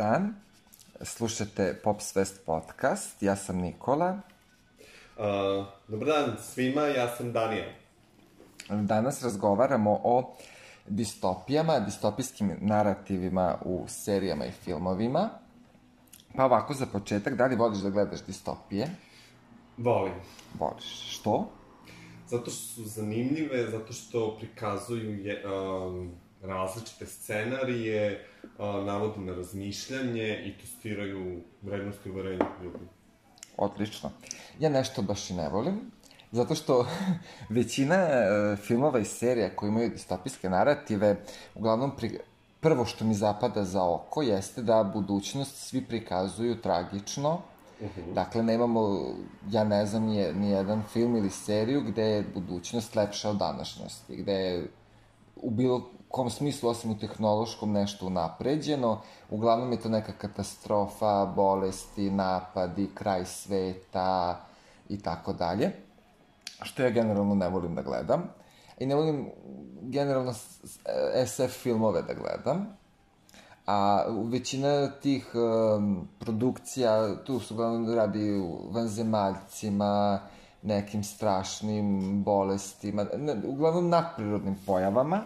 dan. Slušate Pop Svest podcast. Ja sam Nikola. Uh, dobar dan svima, ja sam Danijel. Danas razgovaramo o distopijama, distopijskim narativima u serijama i filmovima. Pa ovako, za početak, da li voliš da gledaš distopije? Volim. Voliš. Što? Zato što su zanimljive, zato što prikazuju je, um, različite scenarije, navode na razmišljanje i testiraju vrednosti i uverenja ljudi. Odlično. Ja nešto baš i ne volim, zato što većina e, filmova i serija koji imaju distopijske narative, uglavnom pri, prvo što mi zapada za oko jeste da budućnost svi prikazuju tragično, Uh -huh. Dakle, nemamo, ja ne znam, ni jedan film ili seriju gde je budućnost lepša od današnjosti, gde je u bilo kom smislu, osim u tehnološkom, nešto unapređeno. Uglavnom je to neka katastrofa, bolesti, napadi, kraj sveta i tako dalje. Što ja generalno ne volim da gledam. I ne volim generalno SF filmove da gledam. A većina tih um, produkcija, tu su uglavnom radi vanzemaljcima, nekim strašnim bolestima, ne, uglavnom nadprirodnim pojavama,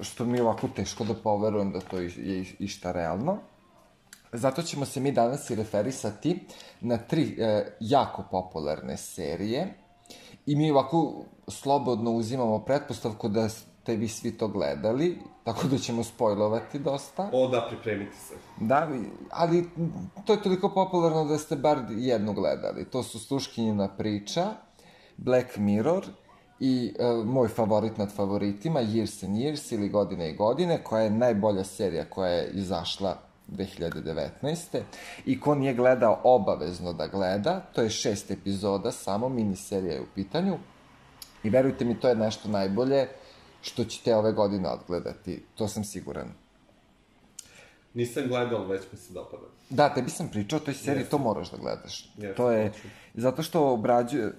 što mi je ovako teško da poverujem da to je išta realno. Zato ćemo se mi danas i referisati na tri e, jako popularne serije i mi ovako slobodno uzimamo pretpostavku da ste vi svi to gledali, tako da ćemo spojlovati dosta. O, da, pripremite se. Da, ali to je toliko popularno da ste bar jednu gledali. To su Sluškinjina priča, Black Mirror i uh, moj favorit nad favoritima, Years and Years ili Godine i godine, koja je najbolja serija koja je izašla 2019. I ko nije gledao obavezno da gleda, to je šest epizoda, samo miniserija je u pitanju. I verujte mi, to je nešto najbolje što ćete ove godine odgledati, to sam siguran. Nisam gledao, već mi se dopada. Da, tebi sam pričao o toj seriji, yes. to moraš da gledaš. Yes, to je, zato što obrađuje,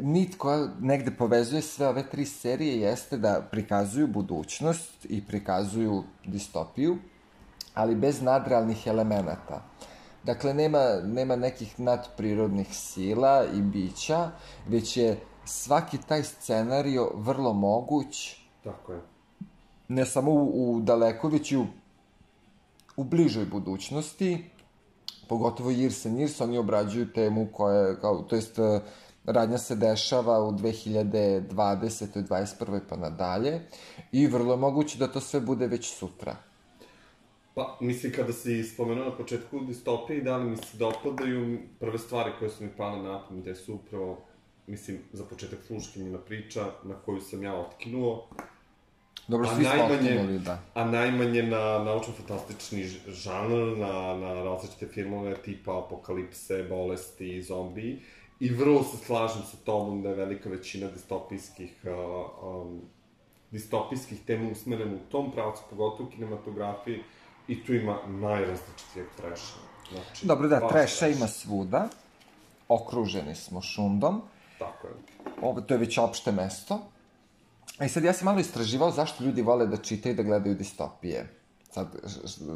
nit koja negde povezuje sve ove tri serije jeste da prikazuju budućnost i prikazuju distopiju, ali bez nadrealnih elemenata. Dakle, nema, nema nekih nadprirodnih sila i bića, već je svaki taj scenario vrlo moguć. Tako je. Ne samo u, u daleko, već i u, bližoj budućnosti, pogotovo Years and Years, oni obrađuju temu koja je, kao, to jest, radnja se dešava u 2020. 21. pa nadalje i vrlo je moguće da to sve bude već sutra. Pa, mislim, kada si spomenuo na početku distopije, da li mi se dopadaju prve stvari koje su mi pale na pamet, gde su upravo mislim, za početak sluškinjina priča na koju sam ja otkinuo. Dobro, svi smo otkinuli, da. A najmanje na naučno-fantastični žanr, na, na različite filmove tipa apokalipse, bolesti, zombi. I vrlo se slažem sa tobom da je velika većina distopijskih, uh, um, distopijskih tema usmerena u tom pravcu, pogotovo u kinematografiji, i tu ima najrazličitijeg treša. Znači, Dobro, da, treša ima svuda, okruženi smo šundom, Tako je. Ovo, to je već opšte mesto. I sad ja sam malo istraživao zašto ljudi vole da čitaju i da gledaju distopije. Sad,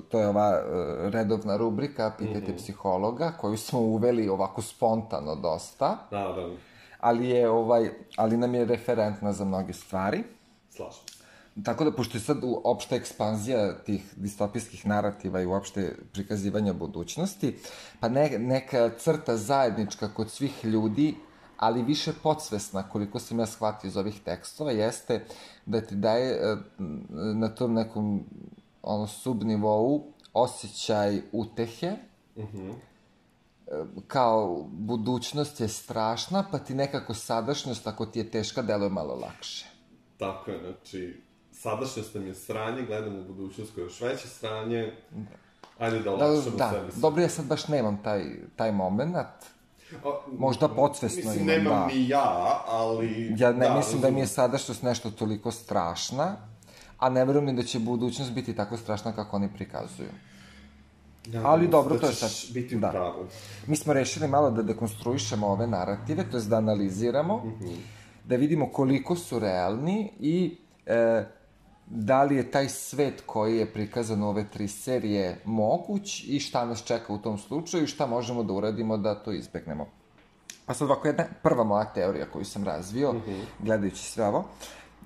to je ova uh, redovna rubrika Pitajte mm -hmm. psihologa, koju smo uveli ovako spontano dosta. Da, da. Ali je, ovaj, ali nam je referentna za mnoge stvari. Slažem Tako da, pošto je sad opšta ekspanzija tih distopijskih narativa i uopšte prikazivanja budućnosti, pa ne, neka crta zajednička kod svih ljudi ali više podsvesna, koliko sam ja shvatio iz ovih tekstova, jeste da ti daje e, na tom nekom ono, subnivou osjećaj utehe, mhm. -huh. kao budućnost je strašna, pa ti nekako sadašnjost, ako ti je teška, deluje malo lakše. Tako je, znači, sadašnjost nam je sranje, gledamo u budućnost koja je još veće sranje, ajde da olakšamo da, da, sebi. Dobro, ja sad baš nemam taj, taj moment, Možda podsvesno imam, Mislim, nemam da. ni ja, ali... Ja ne da, mislim da mi je sadašnjost nešto toliko strašna, a ne verujem ni da će budućnost biti tako strašna kako oni prikazuju. Da, ali dobro, da to je sad... biti da. Pravu. Mi smo rešili malo da dekonstruišemo ove narative, to je da analiziramo, mm -hmm. da vidimo koliko su realni i e, da li je taj svet koji je prikazan u ove tri serije moguć i šta nas čeka u tom slučaju i šta možemo da uradimo da to izbegnemo. Pa sad ovako jedna prva moja teorija koju sam razvio, mm -hmm. gledajući sve ovo,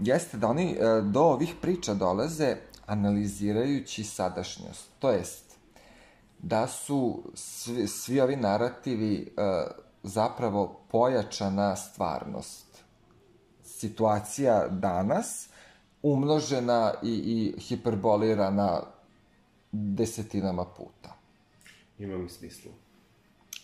jeste da oni e, do ovih priča dolaze analizirajući sadašnjost. To jest, da su svi, svi ovi narativi uh, zapravo pojačana stvarnost. Situacija danas umnožena i, i hiperbolirana desetinama puta. Ima mi smisla.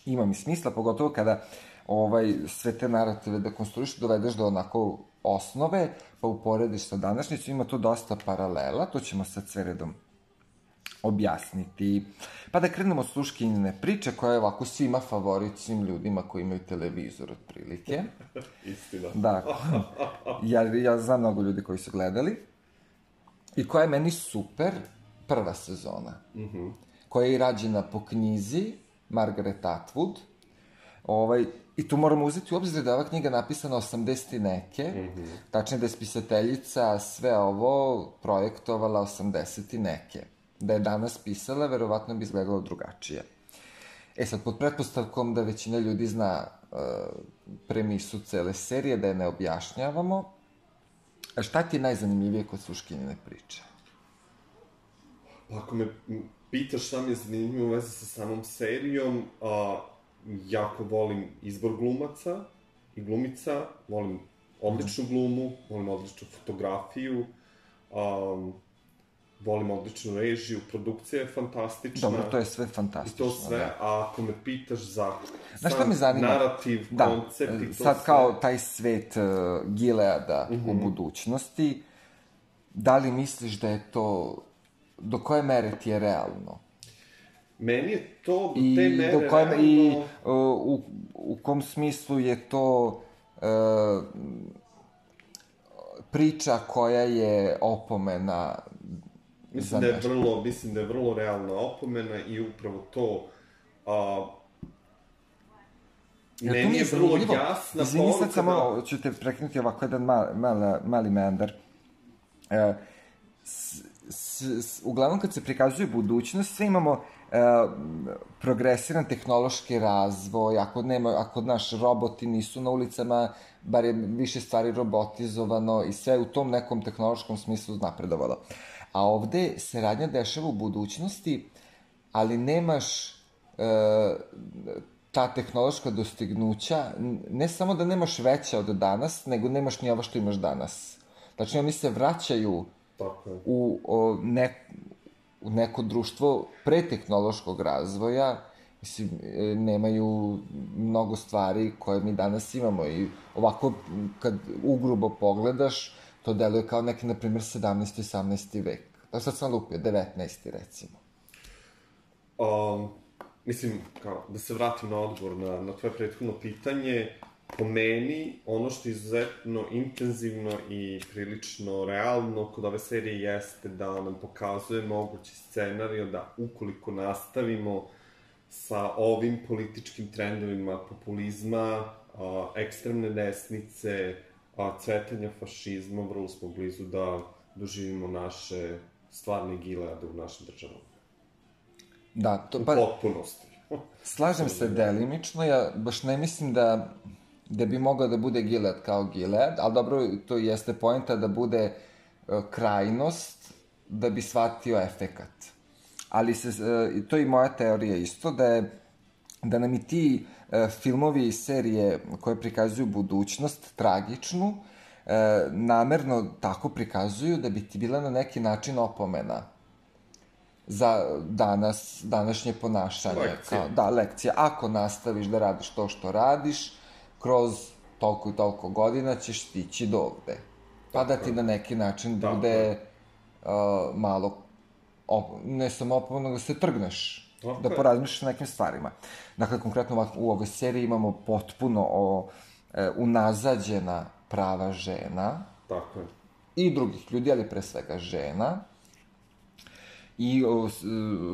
Ima mi smisla, pogotovo kada ovaj, sve te narative da konstruiš, dovedeš do onako osnove, pa uporediš sa današnjicom, ima tu dosta paralela, to ćemo sad sve redom objasniti. Pa da krenemo od sluškinjene priče, koja je ovako svima favorit, svim ljudima koji imaju televizor, otprilike. Istina. Da. Ja, ja znam mnogo ljudi koji su gledali. I koja je meni super, prva sezona. Mm -hmm. Koja je i rađena po knjizi Margaret Atwood. Ovaj, I tu moramo uzeti u obzir da je ova knjiga napisana 80. neke, mm -hmm. tačnije da je spisateljica sve ovo projektovala 80. neke. Da je danas pisala, verovatno bi izgledalo drugačije. E sad, pod pretpostavkom da većina ljudi zna uh, premisu cele serije, da je ne objašnjavamo, šta ti je najzanimljivije kod Suškinjine priče? Pa ako me pitaš šta mi je zanimljivo u vezi sa samom serijom, a, jako volim izbor glumaca i glumica, volim odličnu mhm. glumu, volim odličnu fotografiju, um, volim odličnu režiju, produkcija je fantastična. Dobro, to je sve fantastično. I to sve, da. a ako me pitaš za Znaš šta me zanima? narativ, da, koncept i to sad sve... kao taj svet uh, Gileada mm -hmm. u mhm. budućnosti, da li misliš da je to, do koje mere ti je realno? Meni je to do te mere do koje, realno... I uh, u, u kom smislu je to uh, priča koja je opomena Mislim da je vrlo, mislim da je vrlo realna opomena i upravo to a, ja, meni je vrlo jasna Izvini, sad samo, da... ću te preknuti ovako jedan mal, mal, mali meandar. E, s, s, s, uglavnom kad se prikazuje budućnost, sve imamo e, progresiran tehnološki razvoj, ako nema, ako naš roboti nisu na ulicama, bar je više stvari robotizovano i sve u tom nekom tehnološkom smislu napredovalo. A ovde se radnja dešava u budućnosti, ali nemaš e, ta tehnološka dostignuća, ne samo da nemaš veća od danas, nego nemaš ni ovo što imaš danas. Znači, oni se vraćaju Tako je. u, o, ne, u neko društvo pre tehnološkog razvoja, mislim, e, nemaju mnogo stvari koje mi danas imamo i ovako, kad ugrubo pogledaš, to deluje kao neki, na primjer, 17. i 18. vek. Da sad sam lupio, 19. recimo. Um, mislim, kao, da se vratim na odgovor na, na tvoje prethodno pitanje, po meni, ono što je izuzetno intenzivno i prilično realno kod ove serije jeste da nam pokazuje mogući scenario da ukoliko nastavimo sa ovim političkim trendovima populizma, ekstremne desnice, a, cvetanja fašizma, vrlo smo blizu da doživimo naše stvarne gileade u našim državama. Da, to pa... U potpunosti. Slažem se delimično, ja baš ne mislim da, da bi mogao da bude Gilead kao Gilead, ali dobro, to jeste pojenta da bude uh, krajnost da bi shvatio efekat. Ali se, uh, to je i moja teorija isto, da je da nam i ti uh, filmovi i serije koje prikazuju budućnost tragičnu, e, namerno tako prikazuju da bi ti bila na neki način opomena za danas, današnje ponašanje. Lekcija. Kao, da, lekcija. Ako nastaviš da radiš to što radiš, kroz toliko i toliko godina ćeš stići do ovde. Pa da ti na neki način tako bude uh, malo, op, ne samo opomena, da se trgneš. Tako da porazmišljaš o nekim stvarima. Dakle, konkretno u ovoj seriji imamo potpuno o, e, unazađena prava žena. Tako je. I drugih ljudi, ali pre svega žena. I o,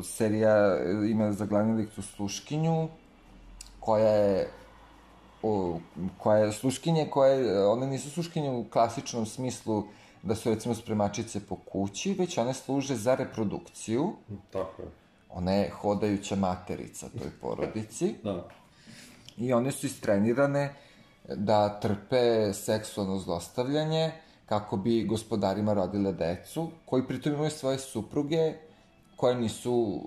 serija ima za glavni lik tu sluškinju, koja je o, koja je sluškinje, koje, one nisu sluškinje u klasičnom smislu da su recimo spremačice po kući, već one služe za reprodukciju. Tako je. Ona je hodajuća materica toj porodici. Da. I one su istrenirane da trpe seksualno zlostavljanje kako bi gospodarima rodile decu, koji pritom imaju svoje supruge koje nisu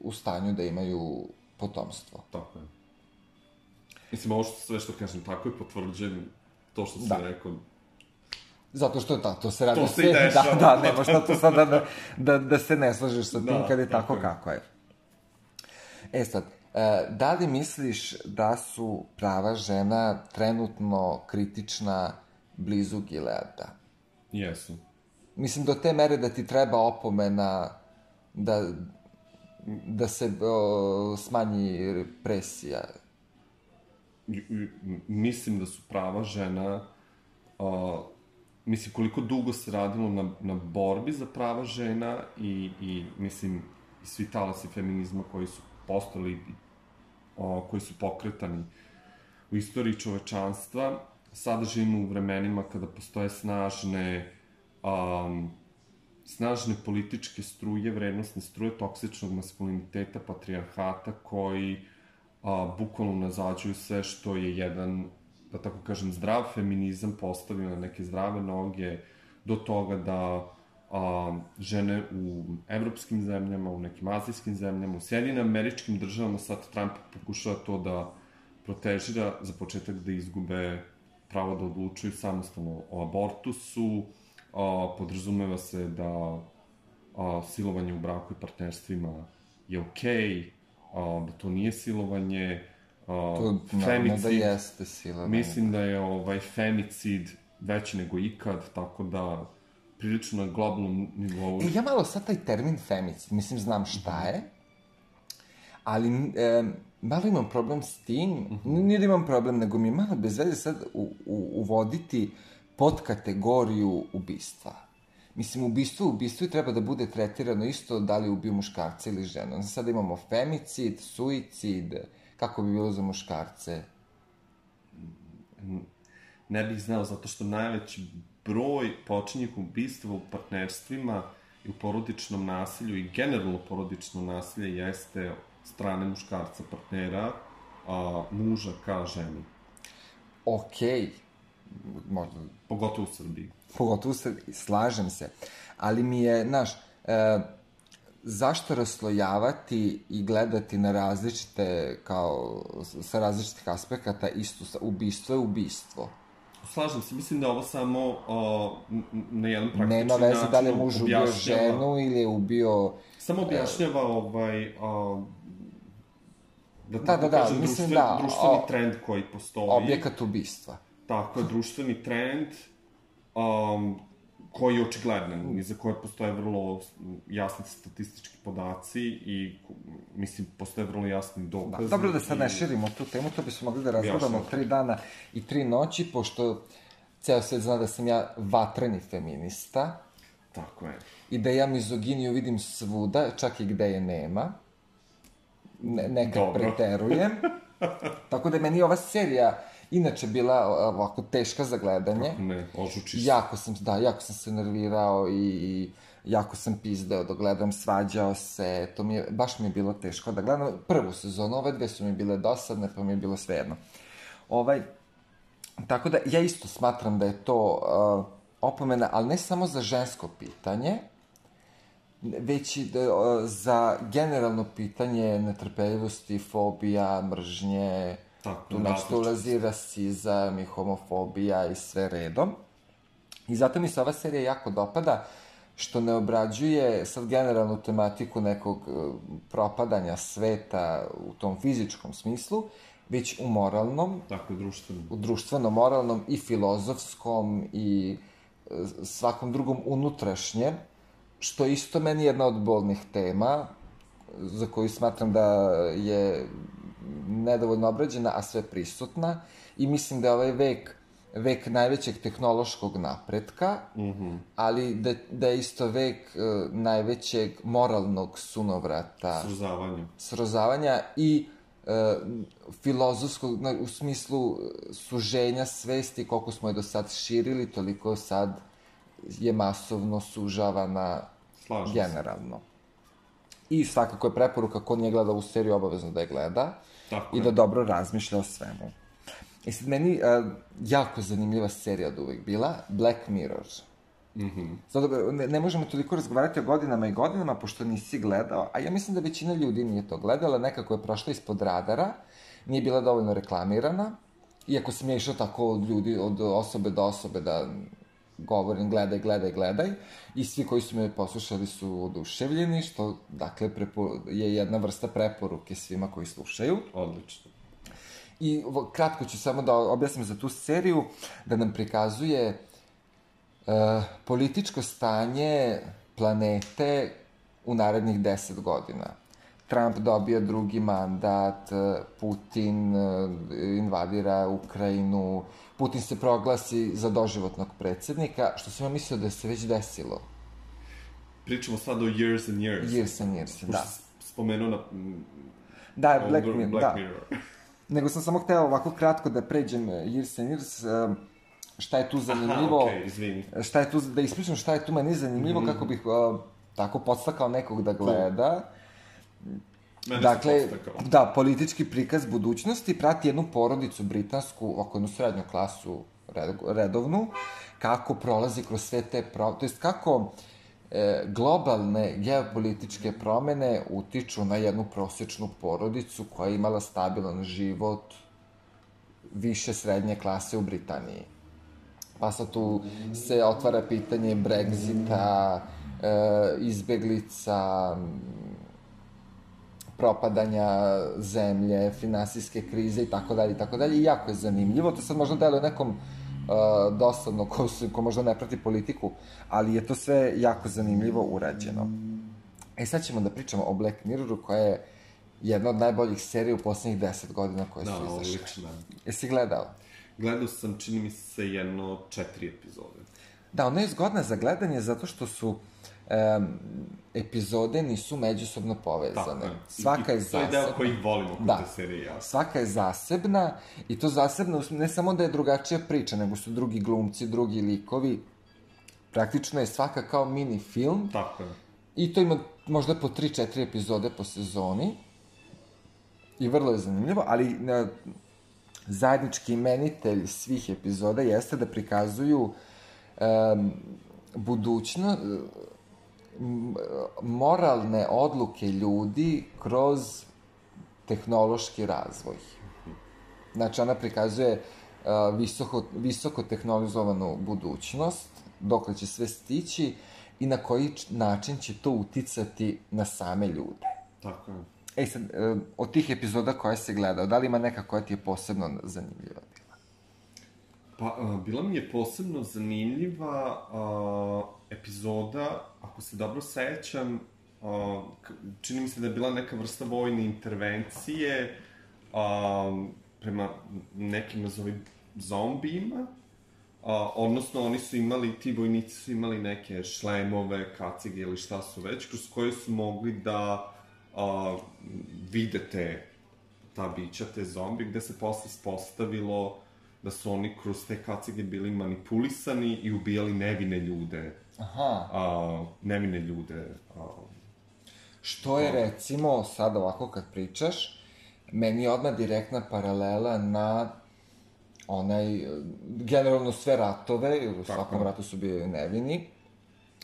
u stanju da imaju potomstvo. Tako je. Mislim, ovo što sve što kažem, tako je potvrđujem to što si Da. rekao. Zato što da, to se radi To se dešava. Da, da, nema šta tu sada da, da, da se ne slažeš sa tim Da, kad je tako je. kako je. E sad, e, da li misliš da su prava žena trenutno kritična blizu Gileada? Jesu. Mislim, do te mere da ti treba opomena da, da se o, smanji represija. I- i- mislim da su prava žena, a, mislim koliko dugo se radilo na, na borbi za prava žena i, i mislim i svi talasi feminizma koji su postali, a, koji su pokretani u istoriji čovečanstva, sada živimo u vremenima kada postoje snažne um, snažne političke struje, vrednostne struje toksičnog maskuliniteta, patrijarhata koji a, bukvalno nazađuju sve što je jedan, da tako kažem, zdrav feminizam postavio na neke zdrave noge, do toga da a, žene u evropskim zemljama, u nekim azijskim zemljama, u Sjedine američkim državama, sad Trump pokušava to da protežira, za početak da izgube pravo da odlučuju samostalno o abortusu, a, podrazumeva se da a, silovanje u braku i partnerstvima je okej, a, da to nije silovanje, a, To naravno da jeste sila. Mislim da je ovaj femicid veći nego ikad, tako da prilično na globalnom nivou. E, ja malo sad taj termin femicid, mislim, znam šta je, ali e, malo imam problem s tim, Mhm. nije da imam problem, nego mi je malo bez veze sad u, u, uvoditi pod kategoriju ubistva. Mislim, ubistvo, ubistvo i treba da bude tretirano isto da li ubio muškarca ili ženu. Sada imamo femicid, suicid, kako bi bilo za muškarce? Ne bih znao, zato što najveći broj počinjih ubistva u partnerstvima i u porodičnom nasilju i generalno porodično nasilje jeste strane muškarca partnera, a, muža ka ženi. Okej, možda Pogotovo u Srbiji. pogotovo se, slažem se, ali mi je, znaš, e, zašto raslojavati i gledati na različite, kao, sa različitih aspekata isto, ubistvo je ubistvo. Slažem se, mislim da ovo samo n- na jedan praktični Nema veze da li je muž ubio ženu ili je ubio... Samo objašnjava ovaj, a, da Da, da, da, kažem, mislim društven, da, društveni o- trend koji postoji. Objekat ubistva. Tako je, društveni trend um, koji je očigledan i za koje postoje vrlo jasni statistički podaci i mislim postoje vrlo jasni Da, dokazi. dobro da sad ne širimo tu temu, to bismo mogli da razgledamo tri dana i tri noći, pošto ceo svet zna da sam ja vatreni feminista Tako je. i da ja mizoginiju vidim svuda, čak i gde je nema. Ne, nekad Dobro. preterujem. Tako da meni ova serija inače bila ovako teška za gledanje. Ne, ožučiš se. Jako sam, da, jako sam se nervirao i, i jako sam pizdeo dok gledam, svađao se, to mi je, baš mi je bilo teško da gledam. Prvu sezonu, ove dve su mi bile dosadne, pa mi je bilo svejedno. Ovaj, tako da, ja isto smatram da je to uh, opomena, ali ne samo za žensko pitanje, već i da, uh, za generalno pitanje netrpeljivosti, fobija, mržnje, Tako, tu nešto različitosti. ulazi rasizam i homofobija i sve redom. I zato mi se ova serija jako dopada, što ne obrađuje sad generalnu tematiku nekog e, propadanja sveta u tom fizičkom smislu, već u moralnom, Tako je, društveno. u društveno-moralnom i filozofskom i e, svakom drugom unutrašnjem, što isto meni jedna od bolnih tema, za koju smatram da je nedovoljno obrađena, a sve prisutna. I mislim da je ovaj vek vek najvećeg tehnološkog napretka, mm -hmm. ali da, da je isto vek uh, najvećeg moralnog sunovrata Srozavanje. srozavanja i e, filozofskog, na, u smislu suženja svesti, koliko smo je do sad širili, toliko sad je masovno sužavana Slažem se. generalno. I svakako je preporuka ko nije gledao ovu seriju obavezno da je gleda Tako i je. da dobro razmišlja o svemu. I sad meni uh, jako zanimljiva serija od uvek bila Black Mirror. Mhm. Zato, ne, ne možemo toliko razgovarati o godinama i godinama, pošto nisi gledao, a ja mislim da većina ljudi nije to gledala, nekako je prošla ispod radara, nije bila dovoljno reklamirana, iako sam ja išao tako od ljudi, od osobe do osobe da govorim gledaj, gledaj, gledaj, i svi koji su me poslušali su oduševljeni, što, dakle, prepo, je jedna vrsta preporuke svima koji slušaju. Odlično. I kratko ću samo da objasnim za tu seriju, da nam prikazuje e, političko stanje planete u narednih 10 godina. Trump dobija drugi mandat, e, Putin e, invadira Ukrajinu, Putin se proglasi za doživotnog predsednika, što sam ja mislio da se već desilo. Pričamo sad o Years and Years. Years and years, Pošto da. spomenuo na mm, Da, Black, dru- Mirror, Black da. Mirror. Nego sam samo hteo ovako kratko da pređem e, Years and Years, šta je tu zanimljivo. Aha, izvini. šta je tu, da ispričam šta je tu meni zanimljivo, Mhm. kako bih uh, tako podstakao nekog da gleda. Mene dakle, da, politički prikaz budućnosti prati jednu porodicu britansku, oko jednu srednju klasu red, redovnu, kako prolazi kroz sve te, pro, to jest kako e, globalne geopolitičke promene utiču na jednu prosečnu porodicu koja je imala stabilan život više srednje klase u Britaniji. Pa sad tu se otvara pitanje Brexita, e, izbeglica, propadanja zemlje, finansijske krize i tako dalje i tako dalje. I jako je zanimljivo. To sad možda deluje nekom uh, dosadno ko, se, ko možda ne prati politiku, ali je to sve jako zanimljivo urađeno. E sad ćemo da pričamo o Black Mirroru koja je jedna od najboljih serija u poslednjih deset godina koje Da, su izašle. odlična. Jesi gledao? Gledao sam, čini mi se, jedno četiri epizode. Da, ona je zgodna za gledanje zato što su um, epizode nisu međusobno povezane. Tako je. Svaka je I, i to je deo zasebna. koji volimo kod Da. te serije, ja. Svaka je zasebna i to zasebna, ne samo da je drugačija priča, nego su drugi glumci, drugi likovi. Praktično je svaka kao mini film Tako je. i to ima možda po 3-4 epizode po sezoni. I vrlo je zanimljivo, ali na, zajednički imenitelj svih epizoda jeste da prikazuju um, budućno, m, moralne odluke ljudi kroz tehnološki razvoj. Znači, ona prikazuje uh, visoko, visoko tehnologizovanu budućnost, dok će sve stići i na koji način će to uticati na same ljude. Tako je. E sad, uh, od tih epizoda koje se gledao, da li ima neka koja ti je posebno zanimljiva bila? Pa, a, bila mi je posebno zanimljiva a, epizoda, ako se dobro sećam, a, čini mi se da je bila neka vrsta vojne intervencije a, prema nekim, nazovi, zombijima. A, odnosno, oni su imali, ti vojnici su imali neke šlemove, kacige ili šta su već, kroz koje su mogli da a, vide te, ta bića, te zombi, gde se posle ispostavilo da su oni kroz te kacige bili manipulisani i ubijali nevine ljude. Aha. A, nevine ljude. A, Što je recimo, sad ovako kad pričaš, meni je odmah direktna paralela na onaj, generalno sve ratove, u svakom je. ratu su bili nevini,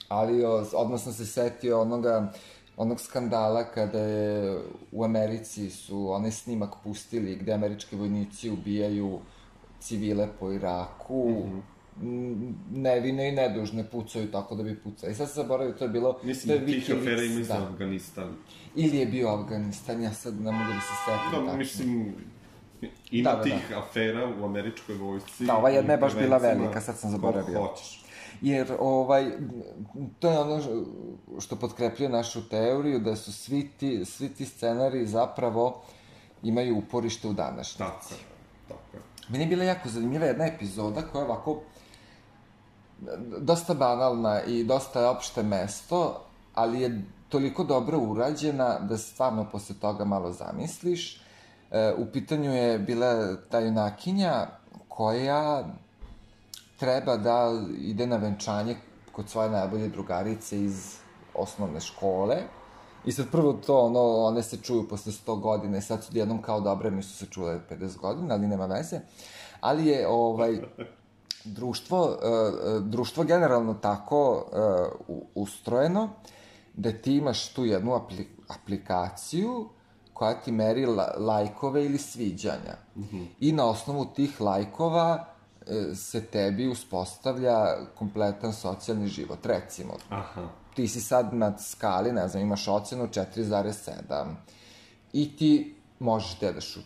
ali odmah sam se setio onoga, onog skandala kada je u Americi su onaj snimak pustili gde američki vojnici ubijaju civile po Iraku, mm nevine i nedužne pucaju tako da bi pucali. I sad se zaboravio, to je bilo... to mislim je da tih Wikileaks, afera ima da. Afganistan. Ili je bio Afganistan, ja sad ne mogu da se setim Da, mislim, ima Da, da, tih afera u američkoj vojsci. Da, ova jedna je baš bila velika, sad sam zaboravio. hoćeš. Jer, ovaj, to je ono što potkrepljuje našu teoriju, da su svi ti, svi ti scenari zapravo imaju uporište u današnjici. Tako je, tako je. Meni je bila jako zanimljiva jedna epizoda koja je ovako dosta banalna i dosta je opšte mesto, ali je toliko dobro urađena da stvarno posle toga malo zamisliš. E, u pitanju je bila ta junakinja koja treba da ide na venčanje kod svoje najbolje drugarice iz osnovne škole. I sad prvo to, ono, one se čuju posle 100 godina i sad su jednom kao dobre, nisu se čule 50 godina, ali nema veze. Ali je, ovaj, društvo, uh, društvo generalno tako uh, ustrojeno da ti imaš tu jednu apli aplikaciju koja ti meri la lajkove ili sviđanja. Mm -hmm. I na osnovu tih lajkova se tebi uspostavlja kompletan socijalni život. Recimo, Aha. ti si sad na skali, ne znam, imaš ocenu 4,7 i ti možeš da jedeš u,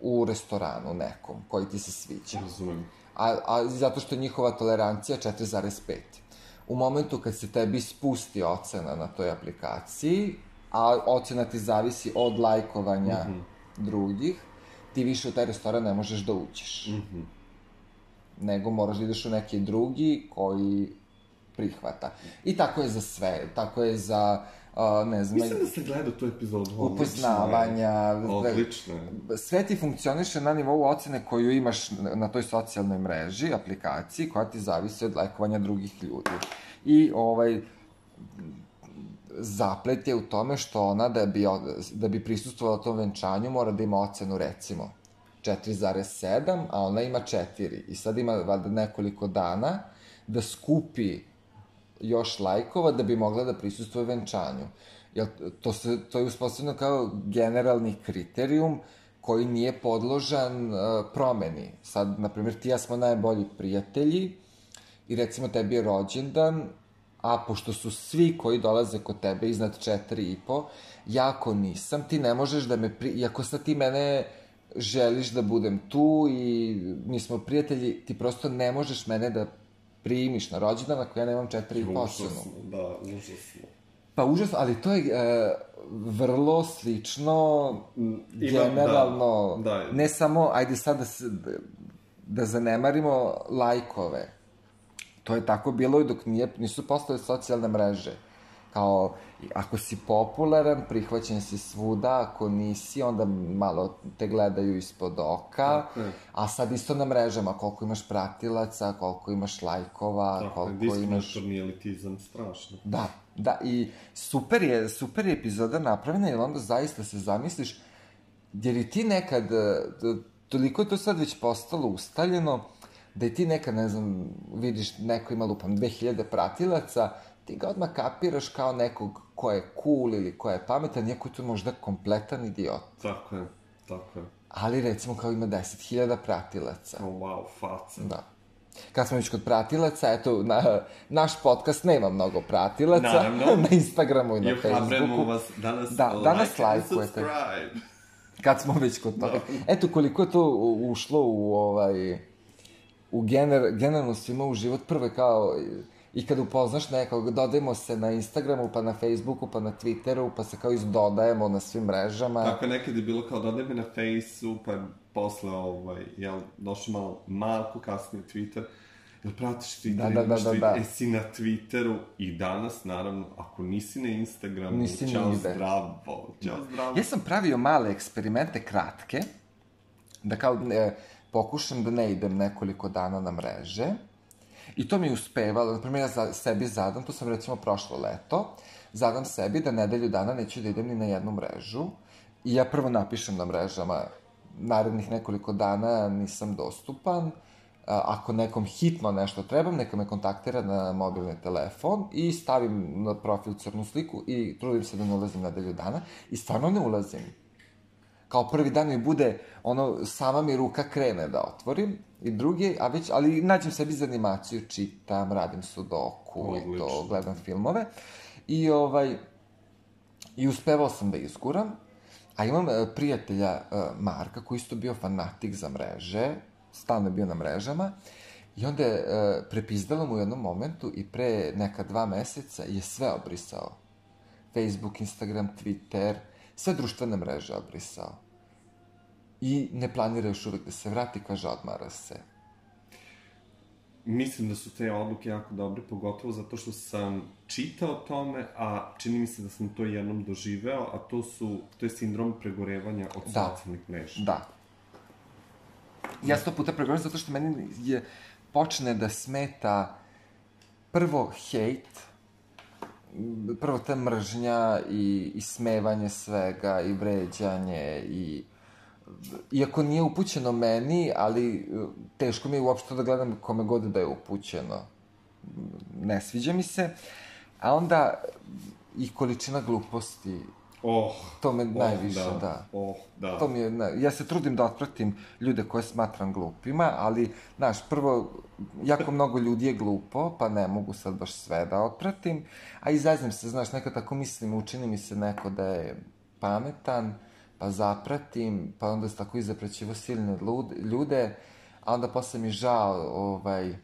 u restoranu nekom koji ti se sviđa. Razumem a, a zato što je njihova tolerancija 4,5. U momentu kad se tebi spusti ocena na toj aplikaciji, a ocena ti zavisi od lajkovanja mm -hmm. drugih, ti više u taj restoran ne možeš da uđeš. Mm -hmm. Nego moraš da ideš u neki drugi koji prihvata. I tako je za sve. Tako je za Uh, ne znam... Mislim da se gleda tu epizodu. Upoznavanja. Odlično. Sve ti funkcioniše na nivou ocene koju imaš na toj socijalnoj mreži, aplikaciji, koja ti zavisi od lajkovanja drugih ljudi. I ovaj, zaplet je u tome što ona da bi, da bi prisustovala tom venčanju mora da ima ocenu recimo 4,7, a ona ima 4. I sad ima valjda nekoliko dana da skupi još lajkova da bi mogla da prisustuje venčanju. Jel, to, se, to je uspostavljeno kao generalni kriterijum koji nije podložan uh, promeni. Sad, na primjer, ti ja smo najbolji prijatelji i recimo tebi je rođendan, a pošto su svi koji dolaze kod tebe iznad 4,5, jako nisam, ti ne možeš da me, pri... iako sad ti mene želiš da budem tu i mi smo prijatelji, ti prosto ne možeš mene da primiš na rođendan ako ja nemam četiri posunu. Da, užasno. Pa užasno, ali to je e, vrlo slično Ima, generalno, da, da. ne samo, ajde sad da, se, da zanemarimo lajkove. To je tako bilo i dok nije, nisu postale socijalne mreže. Kao, ako si popularan, prihvaćen si svuda, ako nisi, onda malo te gledaju ispod oka, okay. a sad isto na mrežama, koliko imaš pratilaca, koliko imaš lajkova, Tako, koliko imaš... diskriminatorni elitizam, strašno. Da, da, i super je, super je epizoda napravljena, jer onda zaista se zamisliš, jer i ti nekad, toliko je to sad već postalo ustaljeno, da i ti nekad, ne znam, vidiš neko ima lupam 2000 pratilaca, ti ga odmah kapiraš kao nekog ko je cool ili ko je pametan, iako je to možda kompletan idiot. Tako je, tako je. Ali recimo kao ima 10.000 pratilaca. Oh, wow, faca. Da. Kad smo već kod pratilaca, eto, na, naš podcast nema mnogo pratilaca. Naravno. na Instagramu i na Facebooku. I ohrabrujemo vas danas, da, danas like lajkujete. Kad smo već kod toga. Da. Eto, koliko je to ušlo u ovaj... U gener, generalno svima u život. Prvo je kao I kad upoznaš nekog, dodajemo se na Instagramu, pa na Facebooku, pa na Twitteru, pa se kao izdodajemo na svim mrežama. Tako je nekad je bilo kao dodaj me na Faceu, pa posle ovaj, jel, došlo malo, malko kasnije Twitter. Jel pratiš Twitter, da, da, da, da, da. E, si na Twitteru i danas, naravno, ako nisi na Instagramu, nisi čao nide. zdravo, čao zdravo. Ja sam pravio male eksperimente kratke, da kao ne, pokušam da ne idem nekoliko dana na mreže, I to mi je uspevalo. Naprimjer, ja za, sebi zadam, to sam recimo prošlo leto, zadam sebi da nedelju dana neću da idem ni na jednu mrežu. I ja prvo napišem na mrežama, narednih nekoliko dana nisam dostupan, ako nekom hitno nešto trebam, neka me kontaktira na mobilni telefon i stavim na profil crnu sliku i trudim se da ne ulazim nedelju dana i stvarno ne ulazim kao prvi dan mi bude, ono, sama mi ruka krene da otvorim, i drugi, a već, ali nađem sebi za animaciju, čitam, radim sudoku Odlično. i to, gledam filmove. I ovaj, i uspevao sam da izguram, a imam uh, prijatelja uh, Marka, koji isto bio fanatik za mreže, stalno je bio na mrežama, i onda je uh, prepizdalo mu u jednom momentu i pre neka dva meseca je sve obrisao. Facebook, Instagram, Twitter, sve društvene mreže obrisao. I ne planira još uvek da se vrati, kaže odmara se. Mislim da su te odluke jako dobre, pogotovo zato što sam čitao o tome, a čini mi se da sam to jednom doživeo, a to su, to je sindrom pregorevanja od da. socijalnih mreža. Da. Ja sto puta pregovorim zato što meni je, počne da smeta prvo hejt, prvo ta mržnja i, i smevanje svega i vređanje i iako nije upućeno meni, ali e, teško mi je uopšte da gledam kome god da je upućeno. Ne sviđa mi se. A onda i količina gluposti Oh, To me oh, najviše, da. da. Oh, da. To mi je, na, ja se trudim da otpratim ljude koje smatram glupima, ali, znaš, prvo, jako mnogo ljudi je glupo, pa ne mogu sad baš sve da otpratim, a izaznim se, znaš, nekad tako mislim, učini mi se neko da je pametan, pa zapratim, pa onda se tako izaprećivo silne ljude, a onda posle mi žao, ovaj,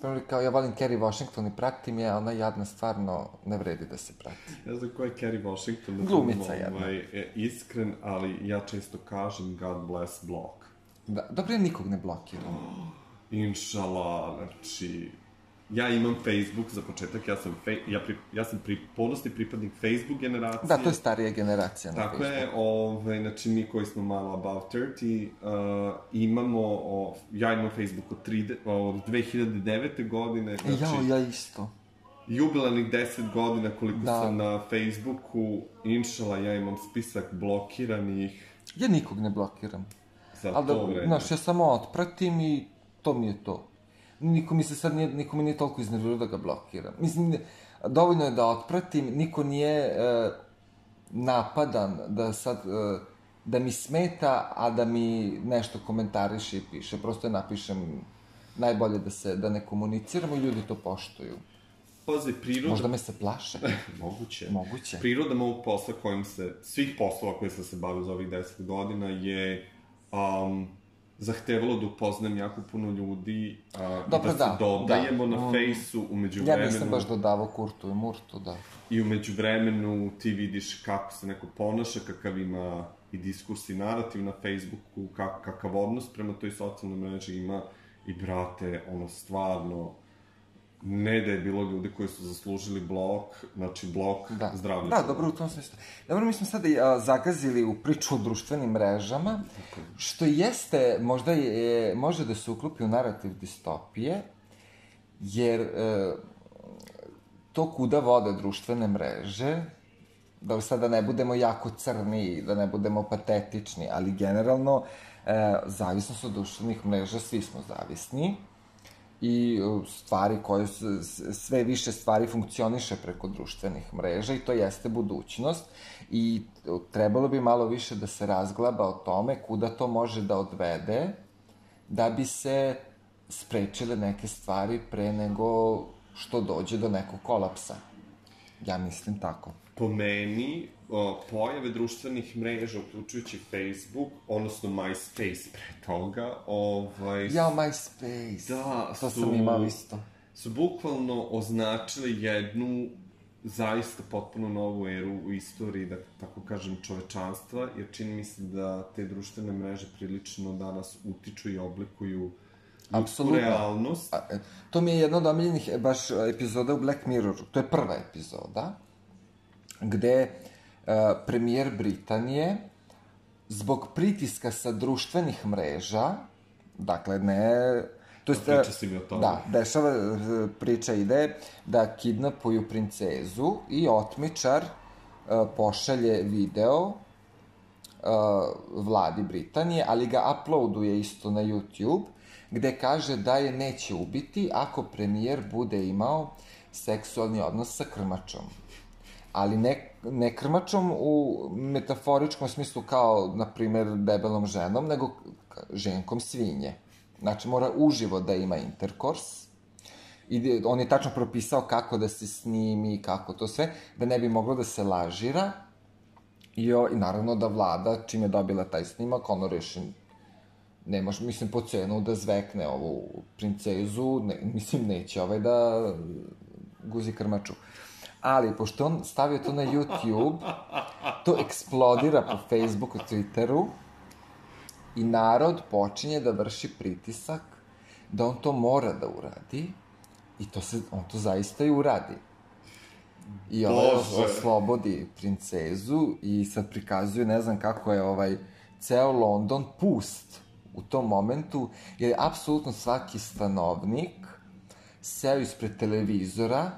Primjer, kao ja volim Kerry Washington i pratim je, a ona jadna stvarno ne vredi da se prati. Ne znam ko je Kerry Washington. da Glumica budem, jedna. Ovaj, e, iskren, ali ja često kažem God bless blog. Da, dobro, ja nikog ne blokiram. Inšala, znači... Ja imam Facebook za početak, ja sam, fe, ja, pri, ja sam pri, ponosni pripadnik Facebook generacije. Da, to je starija generacija na Tako Facebooku. je, ovaj, znači mi koji smo malo about 30, uh, imamo, o, ja imam Facebook od, 3, od 2009. godine, znači Jao, ja isto. jubilarnih 10 godina koliko Da. sam na Facebooku, inšala, ja imam spisak blokiranih Ja nikog ne blokiram. za Ali to da, vreme. znaš, ja samo otpratim i to mi je to. Niko mi se sad nije, niko mi nije toliko iznervirao da ga blokiram. Mislim, dovoljno je da otpratim, niko nije e, napadan da sad, e, da mi smeta, a da mi nešto komentariše i piše. Prosto je napišem najbolje da se, da ne komuniciramo i ljudi to poštuju. Pazi, priroda... Možda me se plaše. Moguće. Moguće. Priroda mog posla kojim se, svih poslova koje sam se bavio za ovih 10 godina je um, zahtevalo da upoznam jako puno ljudi, a, i Dobro, da se da, dodajemo da. na Mm. fejsu umeđu Ja vremenu. nisam baš dodavao kurtu i murtu, da. I umeđu vremenu ti vidiš kako se neko ponaša, kakav ima i diskurs i narativ na Facebooku, kak, kakav odnos prema toj socijalnoj mreži ima i brate, ono stvarno, ne da je bilo ljudi koji su zaslužili blok, znači blok Da, zdravlja. da, dobro u tom smislu. Dobro, mi smo sada a, zagazili u priču o društvenim mrežama, što jeste, možda je, može da se uklopi u narativ distopije, jer e, to kuda vode društvene mreže, da sada ne budemo jako crni, da ne budemo patetični, ali generalno, e, zavisnost od društvenih mreža, svi smo zavisni, i e, stvari koje su, sve više stvari funkcioniše preko društvenih mreža i to jeste budućnost i e, trebalo bi malo više da se razglaba o tome kuda to može da odvede da bi se sprečile neke stvari pre nego što dođe do nekog kolapsa. Ja mislim tako. Po meni, o, pojave društvenih mreža, uključujući Facebook, odnosno MySpace pre toga, ovaj, Jao, MySpace. Da, to su- sam imao isto. su bukvalno označili jednu zaista potpuno novu eru u istoriji, da tako kažem, čovečanstva, jer čini mi se da te društvene mreže prilično danas utiču i oblikuju ljudsku Apsolutno. realnost. A, e, to mi je jedna od omiljenih e, baš e, epizoda u Black Mirroru. To je prva epizoda gde e, premijer Britanije zbog pritiska sa društvenih mreža, dakle ne... To jest, Priča si mi o tome. Da, dešava, priča ide da kidnapuju princezu i otmičar pošalje video uh, vladi Britanije, ali ga uploaduje isto na YouTube, gde kaže da je neće ubiti ako premijer bude imao seksualni odnos sa krmačom. Ali ne, ne krmačom u metaforičkom smislu kao, na primer, debelom ženom, nego ženkom svinje. Znači, mora uživo da ima interkors, I on je tačno propisao kako da se snimi, kako to sve, da ne bi moglo da se lažira. I, o, i naravno da vlada, čim je dobila taj snimak, ono reši, ne može, mislim, po cenu da zvekne ovu princezu, ne, mislim, neće ovaj da guzi krmaču. Ali, pošto on stavio to na YouTube, to eksplodira po Facebooku, Twitteru, i narod počinje da vrši pritisak da on to mora da uradi i to se, on to zaista i uradi. I ovaj Bože. oslobodi princezu i sad prikazuje, ne znam kako je ovaj, ceo London pust u tom momentu, jer je apsolutno svaki stanovnik seo ispred televizora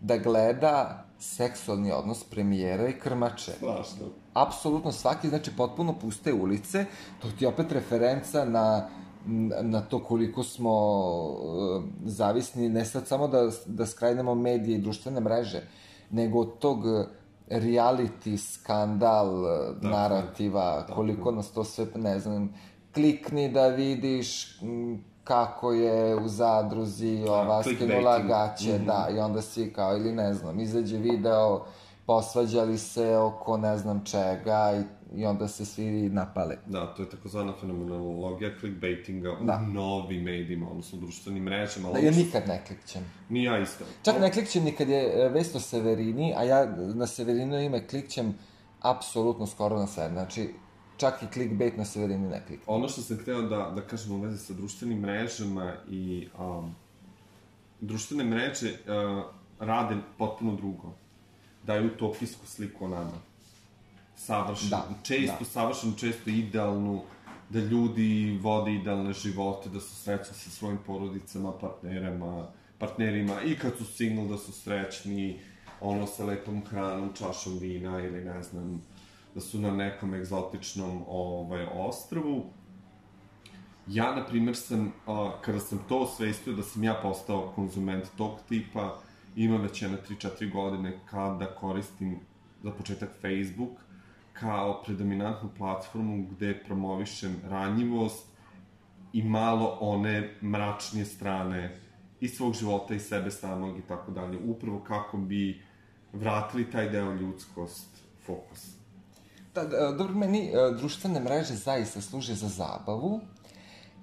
da gleda seksualni odnos premijera i krmače. Strašno. Apsolutno svaki, znači potpuno puste ulice, to ti je opet referenca na na to koliko smo uh, zavisni, ne sad samo da, da skrajnemo medije i društvene mreže, nego od tog reality skandal dakle, narativa, dakle. koliko nas to sve, ne znam, klikni da vidiš kako je u zadruzi da, ova skinula gaće, mm -hmm. da, i onda svi kao, ili ne znam, izađe video, posvađali se oko ne znam čega i i onda se svi napale. Da, to je takozvana fenomenologija clickbaitinga da. u novim medijima, odnosno društvenim mrežama. Da, ja nikad ne klikćem. Ni ja isto. Čak ne klikćem ni kad je e, vest o Severini, a ja na Severinu ime klikćem apsolutno skoro na sve. Znači, čak i clickbait na Severini ne klikćem. Ono što sam hteo da, da kažem u vezi sa društvenim mrežama i um, društvene mreže uh, rade potpuno drugo. Daju utopijsku sliku o nama savršenu, da, često da. savršenu, često idealnu, da ljudi vode idealne živote, da su srećni sa svojim porodicama, partnerama, partnerima i kad su single da su srećni, ono sa lepom hranom, čašom vina ili ne znam, da su na nekom egzotičnom ovaj, ostrvu. Ja, na primer, sam, a, kada sam to osvestio da sam ja postao konzument tog tipa, ima već jedna 3-4 godine kada koristim za početak Facebook, kao predominantnu platformu gde promovišem ranjivost i malo one mračnije strane i svog života i sebe samog i tako dalje. Upravo kako bi vratili taj deo ljudskost fokus. Da, dobro, meni e, društvene mreže zaista služe za zabavu.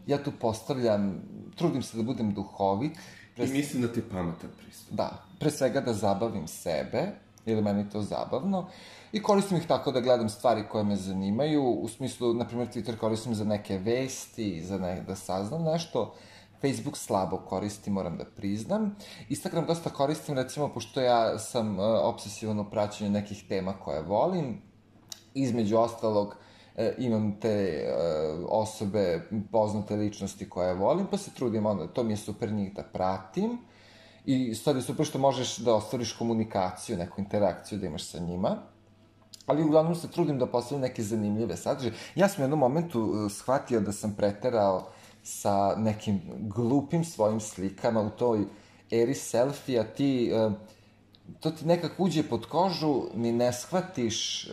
Ja tu postavljam, trudim se da budem duhovit. Pre... I mislim da ti je pametan pristup. Da, pre svega da zabavim sebe, jer meni to zabavno. I koristim ih tako da gledam stvari koje me zanimaju, u smislu, na primjer, Twitter koristim za neke vesti, za ne, da saznam nešto, Facebook slabo koristim, moram da priznam. Instagram dosta koristim, recimo, pošto ja sam uh, obsesivan u praćenju nekih tema koje volim. Između ostalog, uh, imam te uh, osobe, poznate ličnosti koje volim, pa se trudim onda, to mi je super njih da pratim. I sad je super što možeš da ostvariš komunikaciju, neku interakciju da imaš sa njima ali uglavnom se trudim da postavim neke zanimljive sadržaje. Ja sam u jednom momentu uh, shvatio da sam preterao sa nekim glupim svojim slikama u toj eri selfija, ti, to ti nekako uđe pod kožu, ni ne shvatiš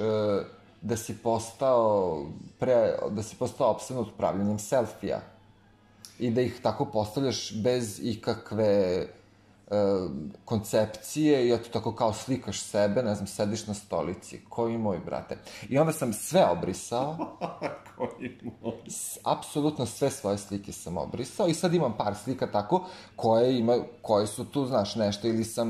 da si postao, pre, da si postao obsednut pravljanjem selfija i da ih tako postavljaš bez ikakve koncepcije i eto tako kao slikaš sebe, ne znam, sediš na stolici. Koji moj, brate? I onda sam sve obrisao. Koji moj? Apsolutno sve svoje slike sam obrisao i sad imam par slika tako koje, ima, koje su tu, znaš, nešto ili sam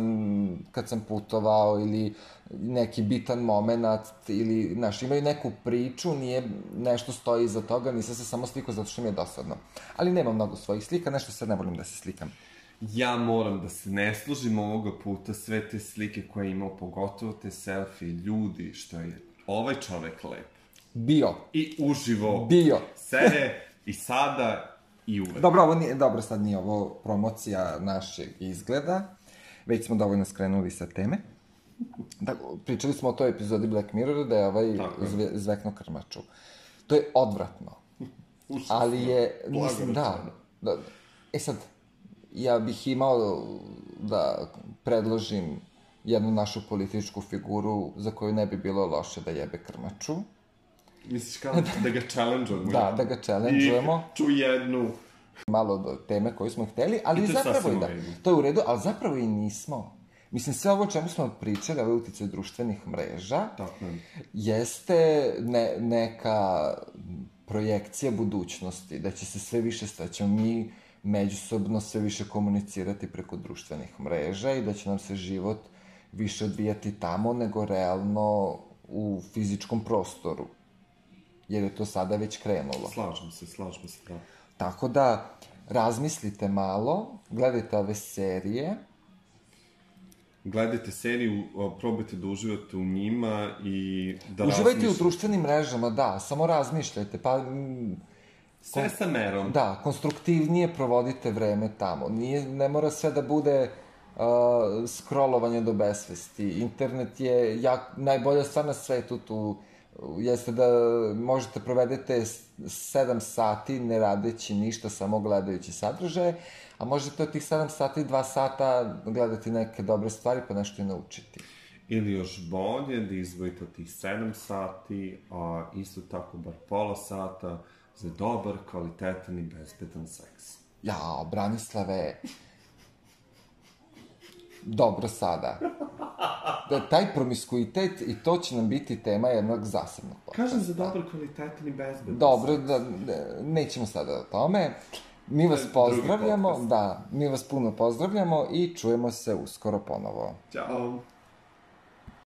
kad sam putovao ili neki bitan moment ili, znaš, imaju neku priču, nije nešto stoji iza toga, nisam se samo slikao zato što mi je dosadno. Ali nemam mnogo svojih slika, nešto sad ne volim da se slikam ja moram da se ne služim ovoga puta sve te slike koje je imao, pogotovo te selfie, ljudi, što je ovaj čovek lep. Bio. I uživo. Bio. Sve i sada i uvek. Dobro, ovo nije, dobro, sad nije ovo promocija našeg izgleda, već smo dovoljno skrenuli sa teme. Da, pričali smo o toj epizodi Black Mirror da je ovaj zve, zvekno krmaču. To je odvratno. Užasno. Ali je, mislim, da, da. E sad, ja bih imao da predložim jednu našu političku figuru za koju ne bi bilo loše da jebe krmaču. Misliš kao da ga challenge-ujemo? da, da ga challenge-ujemo. I ču jednu. Malo do teme koju smo hteli, ali I zapravo i da. To je u redu, ali zapravo i nismo. Mislim, sve ovo čemu smo pričali, ove utice društvenih mreža, Tako. jeste ne, neka projekcija budućnosti, da će se sve više, da ćemo mi međusobno sve više komunicirati preko društvenih mreža i da će nam se život više odvijati tamo nego realno u fizičkom prostoru. Jer je to sada već krenulo. Slažem se, slažem se, da. Tako da, razmislite malo, gledajte ove serije. Gledajte seriju, probajte da uživate u njima i da Uživajte razmišljate. u društvenim mrežama, da, samo razmišljajte, pa Sve sa merom. Da, konstruktivnije provodite vreme tamo. Nije, ne mora sve da bude uh, scrollovanje do besvesti. Internet je jak, najbolja stvar na svetu tu. Jeste da možete provedete 7 sati ne radeći ništa, samo gledajući sadržaje, a možete od tih 7 sati 2 sata gledati neke dobre stvari pa nešto i naučiti. Ili još bolje da izvojite tih 7 sati, a isto tako bar pola sata za dobar, kvalitetan i bezbedan seks. Ja, Branislave, dobro sada. Da, taj promiskuitet i to će nam biti tema jednog zasebnog podcasta. Kažem za dobar, kvalitetan i bezbedan Dobro, seks. da, da, nećemo sada o tome. Mi vas pozdravljamo, podcast. da, mi vas puno pozdravljamo i čujemo se uskoro ponovo. Ćao.